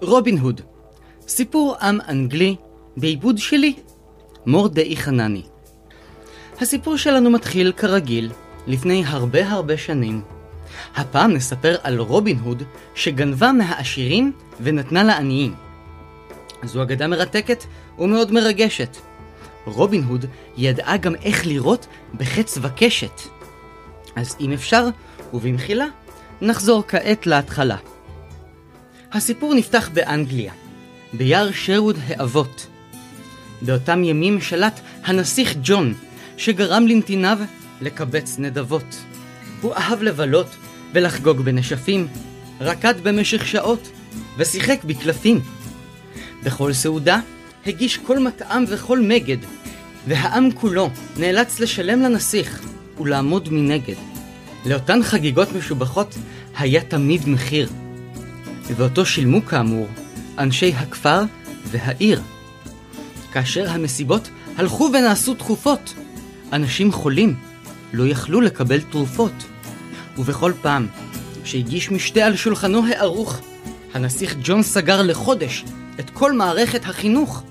רובין הוד, סיפור עם אנגלי בעיבוד שלי, מורדאי חנני. הסיפור שלנו מתחיל כרגיל, לפני הרבה הרבה שנים. הפעם נספר על רובין הוד שגנבה מהעשירים ונתנה לעניים. זו אגדה מרתקת ומאוד מרגשת. רובין הוד ידעה גם איך לירות בחץ וקשת. אז אם אפשר, ובמחילה, נחזור כעת להתחלה. הסיפור נפתח באנגליה, ביער שרווד האבות. באותם ימים שלט הנסיך ג'ון, שגרם לנתיניו לקבץ נדבות. הוא אהב לבלות ולחגוג בנשפים, רקד במשך שעות ושיחק בקלפים. בכל סעודה הגיש כל מטעם וכל מגד, והעם כולו נאלץ לשלם לנסיך ולעמוד מנגד. לאותן חגיגות משובחות היה תמיד מחיר, ואותו שילמו כאמור אנשי הכפר והעיר. כאשר המסיבות הלכו ונעשו תכופות, אנשים חולים לא יכלו לקבל תרופות. ובכל פעם שהגיש משתה על שולחנו הערוך, הנסיך ג'ון סגר לחודש את כל מערכת החינוך.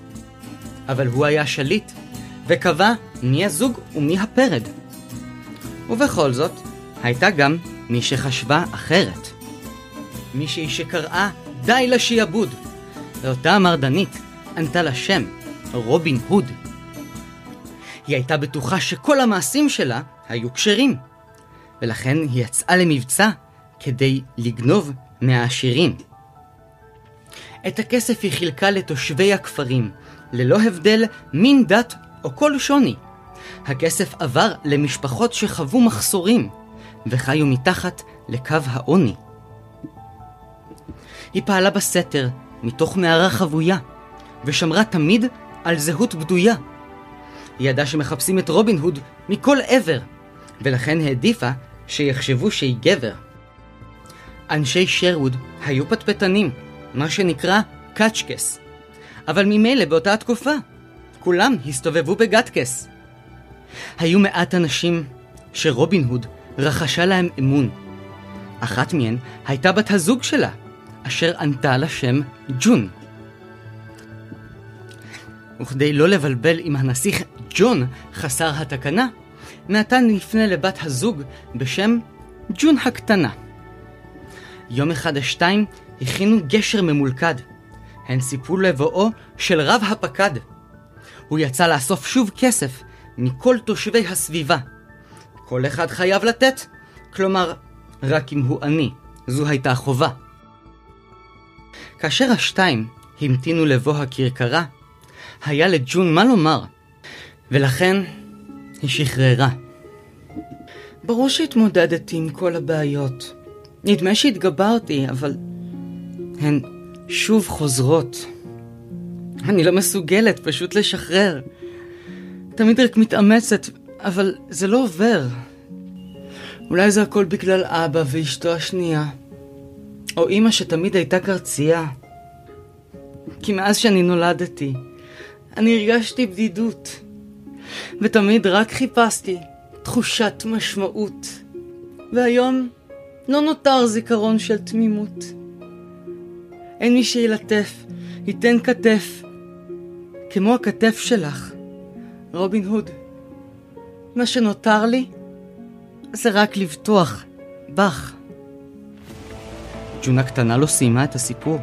אבל הוא היה שליט, וקבע מי הזוג ומי הפרד. ובכל זאת, הייתה גם מי שחשבה אחרת. מישהי שקראה די לשיעבוד, ואותה המרדנית ענתה לה שם רובין הוד. היא הייתה בטוחה שכל המעשים שלה היו כשרים, ולכן היא יצאה למבצע כדי לגנוב מהעשירים. את הכסף היא חילקה לתושבי הכפרים, ללא הבדל מין דת או כל שוני. הכסף עבר למשפחות שחוו מחסורים, וחיו מתחת לקו העוני. היא פעלה בסתר, מתוך מערה חבויה, ושמרה תמיד על זהות בדויה. היא ידעה שמחפשים את רובין הוד מכל עבר, ולכן העדיפה שיחשבו שהיא גבר. אנשי שרווד היו פטפטנים, מה שנקרא קאצ'קס. אבל ממילא באותה תקופה, כולם הסתובבו בגטקס. היו מעט אנשים שרובין הוד רכשה להם אמון. אחת מהן הייתה בת הזוג שלה, אשר ענתה לה שם ג'ון. וכדי לא לבלבל עם הנסיך ג'ון חסר התקנה, נתן לפנה לבת הזוג בשם ג'ון הקטנה. יום אחד השתיים הכינו גשר ממולכד. הן סיפרו לבואו של רב הפקד. הוא יצא לאסוף שוב כסף מכל תושבי הסביבה. כל אחד חייב לתת, כלומר, רק אם הוא עני. זו הייתה חובה. כאשר השתיים המתינו לבוא הכרכרה, היה לג'ון מה לומר, ולכן היא שחררה. ברור שהתמודדתי עם כל הבעיות. נדמה שהתגברתי, אבל הן שוב חוזרות. אני לא מסוגלת פשוט לשחרר. תמיד רק מתאמצת, אבל זה לא עובר. אולי זה הכל בגלל אבא ואשתו השנייה. או אימא שתמיד הייתה קרצייה. כי מאז שאני נולדתי, אני הרגשתי בדידות. ותמיד רק חיפשתי תחושת משמעות. והיום לא נותר זיכרון של תמימות. אין מי שילטף, ייתן כתף, כמו הכתף שלך, רובין הוד. מה שנותר לי זה רק לבטוח בך. ג'ונה קטנה לא סיימה את הסיפור,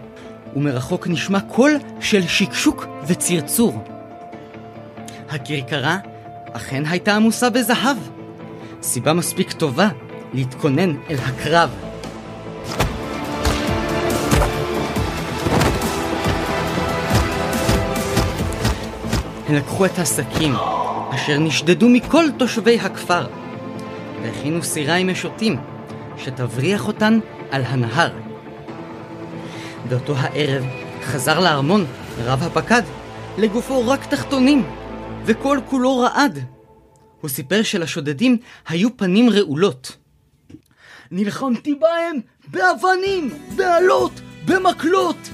ומרחוק נשמע קול של שקשוק וצרצור. הכרכרה אכן הייתה עמוסה בזהב. סיבה מספיק טובה להתכונן אל הקרב. הם לקחו את השקים, אשר נשדדו מכל תושבי הכפר, והכינו סירה עם משוטים, שתבריח אותן על הנהר. באותו הערב חזר לארמון רב הפקד, לגופו רק תחתונים, וכל כולו רעד. הוא סיפר שלשודדים היו פנים רעולות. נלחמתי בהם באבנים, באלות, במקלות!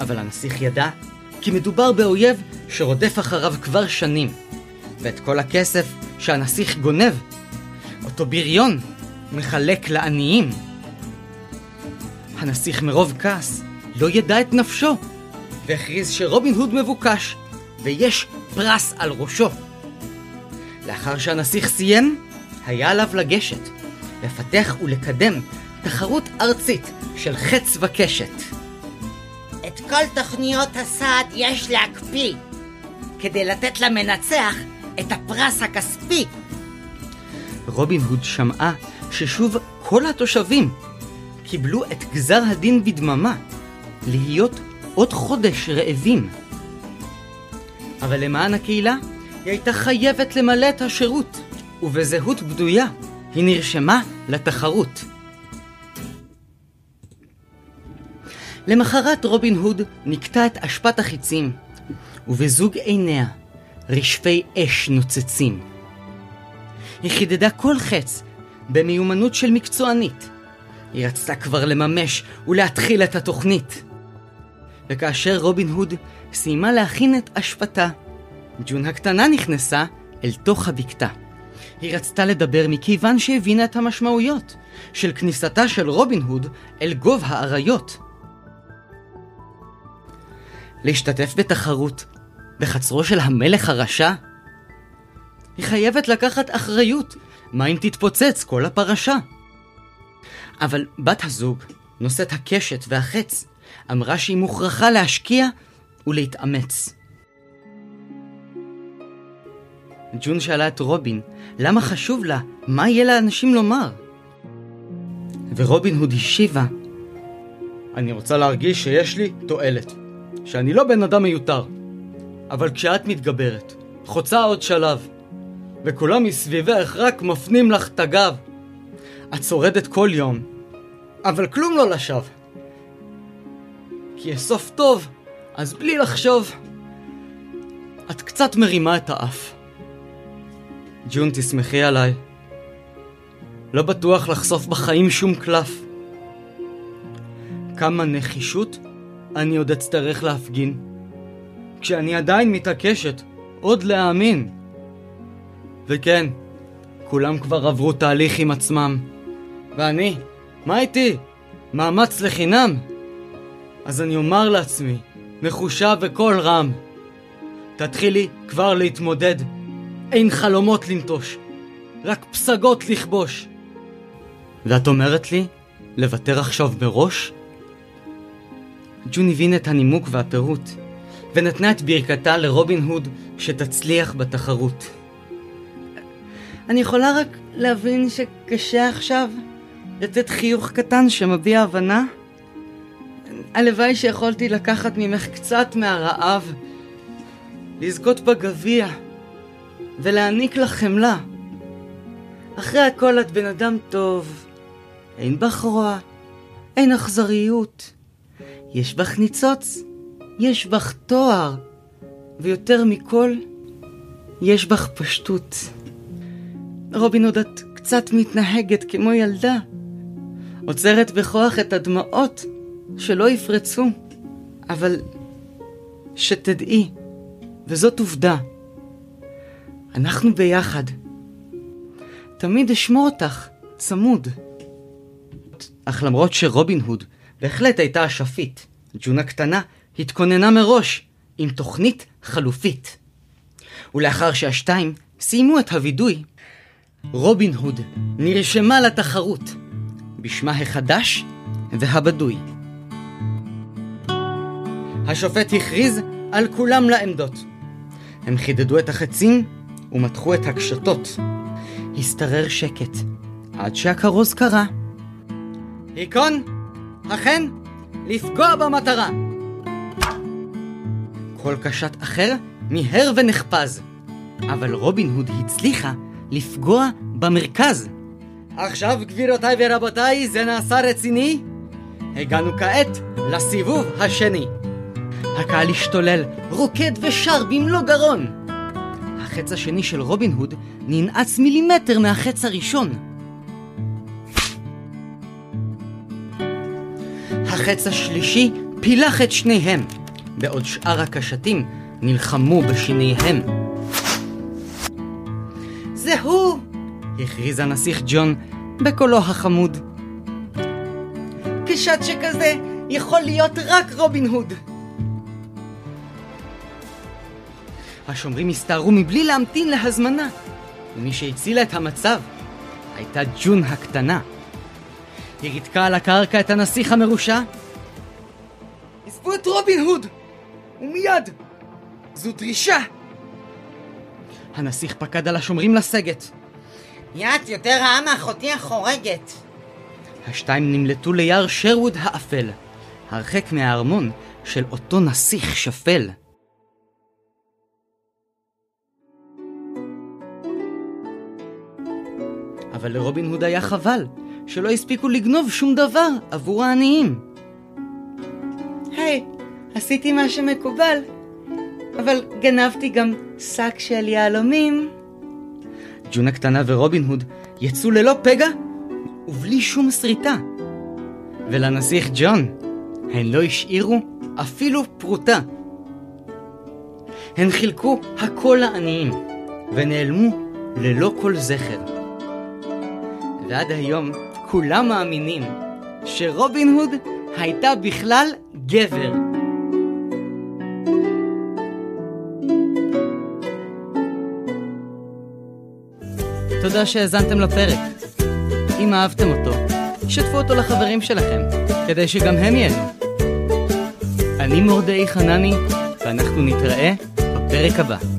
אבל הנסיך ידע כי מדובר באויב שרודף אחריו כבר שנים, ואת כל הכסף שהנסיך גונב, אותו בריון מחלק לעניים. הנסיך מרוב כעס לא ידע את נפשו, והכריז שרובין הוד מבוקש, ויש פרס על ראשו. לאחר שהנסיך סיים, היה עליו לגשת, לפתח ולקדם תחרות ארצית של חץ וקשת. את כל תוכניות הסעד יש להקפיא, כדי לתת למנצח את הפרס הכספי. רובין הוד שמעה ששוב כל התושבים קיבלו את גזר הדין בדממה, להיות עוד חודש רעבים. אבל למען הקהילה, היא הייתה חייבת למלא את השירות, ובזהות בדויה היא נרשמה לתחרות. למחרת רובין הוד נקטע את אשפת החיצים, ובזוג עיניה רשפי אש נוצצים. היא חידדה כל חץ במיומנות של מקצוענית. היא רצתה כבר לממש ולהתחיל את התוכנית. וכאשר רובין הוד סיימה להכין את אשפתה, ג'ון הקטנה נכנסה אל תוך הבקתה. היא רצתה לדבר מכיוון שהבינה את המשמעויות של כניסתה של רובין הוד אל גוב האריות. להשתתף בתחרות בחצרו של המלך הרשע? היא חייבת לקחת אחריות, מה אם תתפוצץ כל הפרשה? אבל בת הזוג, נושאת הקשת והחץ, אמרה שהיא מוכרחה להשקיע ולהתאמץ. ג'ון שאלה את רובין, למה חשוב לה? מה יהיה לאנשים לומר? ורובין הוד השיבה, אני רוצה להרגיש שיש לי תועלת, שאני לא בן אדם מיותר. אבל כשאת מתגברת, חוצה עוד שלב, וכולם מסביבך רק מפנים לך את הגב, את שורדת כל יום, אבל כלום לא לשווא. כי יש סוף טוב, אז בלי לחשוב, את קצת מרימה את האף. ג'ון, תסמכי עליי. לא בטוח לחשוף בחיים שום קלף. כמה נחישות אני עוד אצטרך להפגין. כשאני עדיין מתעקשת עוד להאמין. וכן, כולם כבר עברו תהליך עם עצמם. ואני, מה איתי? מאמץ לחינם? אז אני אומר לעצמי, נחושה וקול רם, תתחילי כבר להתמודד. אין חלומות לנטוש, רק פסגות לכבוש. ואת אומרת לי, לוותר עכשיו מראש? ג'ון הבין את הנימוק והפירוט, ונתנה את ברכתה לרובין הוד שתצליח בתחרות. אני יכולה רק להבין שקשה עכשיו לתת חיוך קטן שמביע הבנה? הלוואי שיכולתי לקחת ממך קצת מהרעב, לזכות בגביע ולהעניק לך חמלה. אחרי הכל את בן אדם טוב, אין בך רוע, אין אכזריות. יש בך ניצוץ, יש בך תואר, ויותר מכל, יש בך פשטות. רובין הוד, את קצת מתנהגת כמו ילדה. עוצרת בכוח את הדמעות שלא יפרצו, אבל שתדעי, וזאת עובדה, אנחנו ביחד. תמיד אשמור אותך צמוד. אך למרות שרובין הוד בהחלט הייתה אשפית, ג'ונה קטנה התכוננה מראש עם תוכנית חלופית. ולאחר שהשתיים סיימו את הווידוי, רובין הוד נרשמה לתחרות בשמה החדש והבדוי. השופט הכריז על כולם לעמדות. הם חידדו את החצים ומתחו את הקשתות. השתרר שקט, עד שהכרוז קרא. היכון, אכן, לפגוע במטרה. כל קשת אחר מיהר ונחפז, אבל רובין הוד הצליחה לפגוע במרכז. עכשיו, גבירותיי ורבותיי, זה נעשה רציני? הגענו כעת לסיבוב השני. הקהל השתולל, רוקד ושר במלוא גרון. החץ השני של רובין הוד ננעץ מילימטר מהחץ הראשון. החץ השלישי פילח את שניהם, בעוד שאר הקשתים נלחמו בשיניהם. הכריז הנסיך ג'ון בקולו החמוד. קשת שכזה יכול להיות רק רובין הוד. השומרים הסתערו מבלי להמתין להזמנה, ומי שהצילה את המצב הייתה ג'ון הקטנה. היא ריתקה על הקרקע את הנסיך המרושע. עזבו את רובין הוד! ומיד! זו דרישה! הנסיך פקד על השומרים לסגת. מי את יותר רעה מאחותי החורגת. השתיים נמלטו ליער שרווד האפל, הרחק מהארמון של אותו נסיך שפל. אבל לרובין הוד היה חבל, שלא הספיקו לגנוב שום דבר עבור העניים. היי, עשיתי מה שמקובל, אבל גנבתי גם שק של יהלומים. ג'ון הקטנה ורובין הוד יצאו ללא פגע ובלי שום שריטה. ולנסיך ג'ון הן לא השאירו אפילו פרוטה. הן חילקו הכל לעניים ונעלמו ללא כל זכר. ועד היום כולם מאמינים שרובין הוד הייתה בכלל גבר. תודה שהאזנתם לפרק. אם אהבתם אותו, שתפו אותו לחברים שלכם, כדי שגם הם ייהנו. אני מורדאי חנני, ואנחנו נתראה בפרק הבא.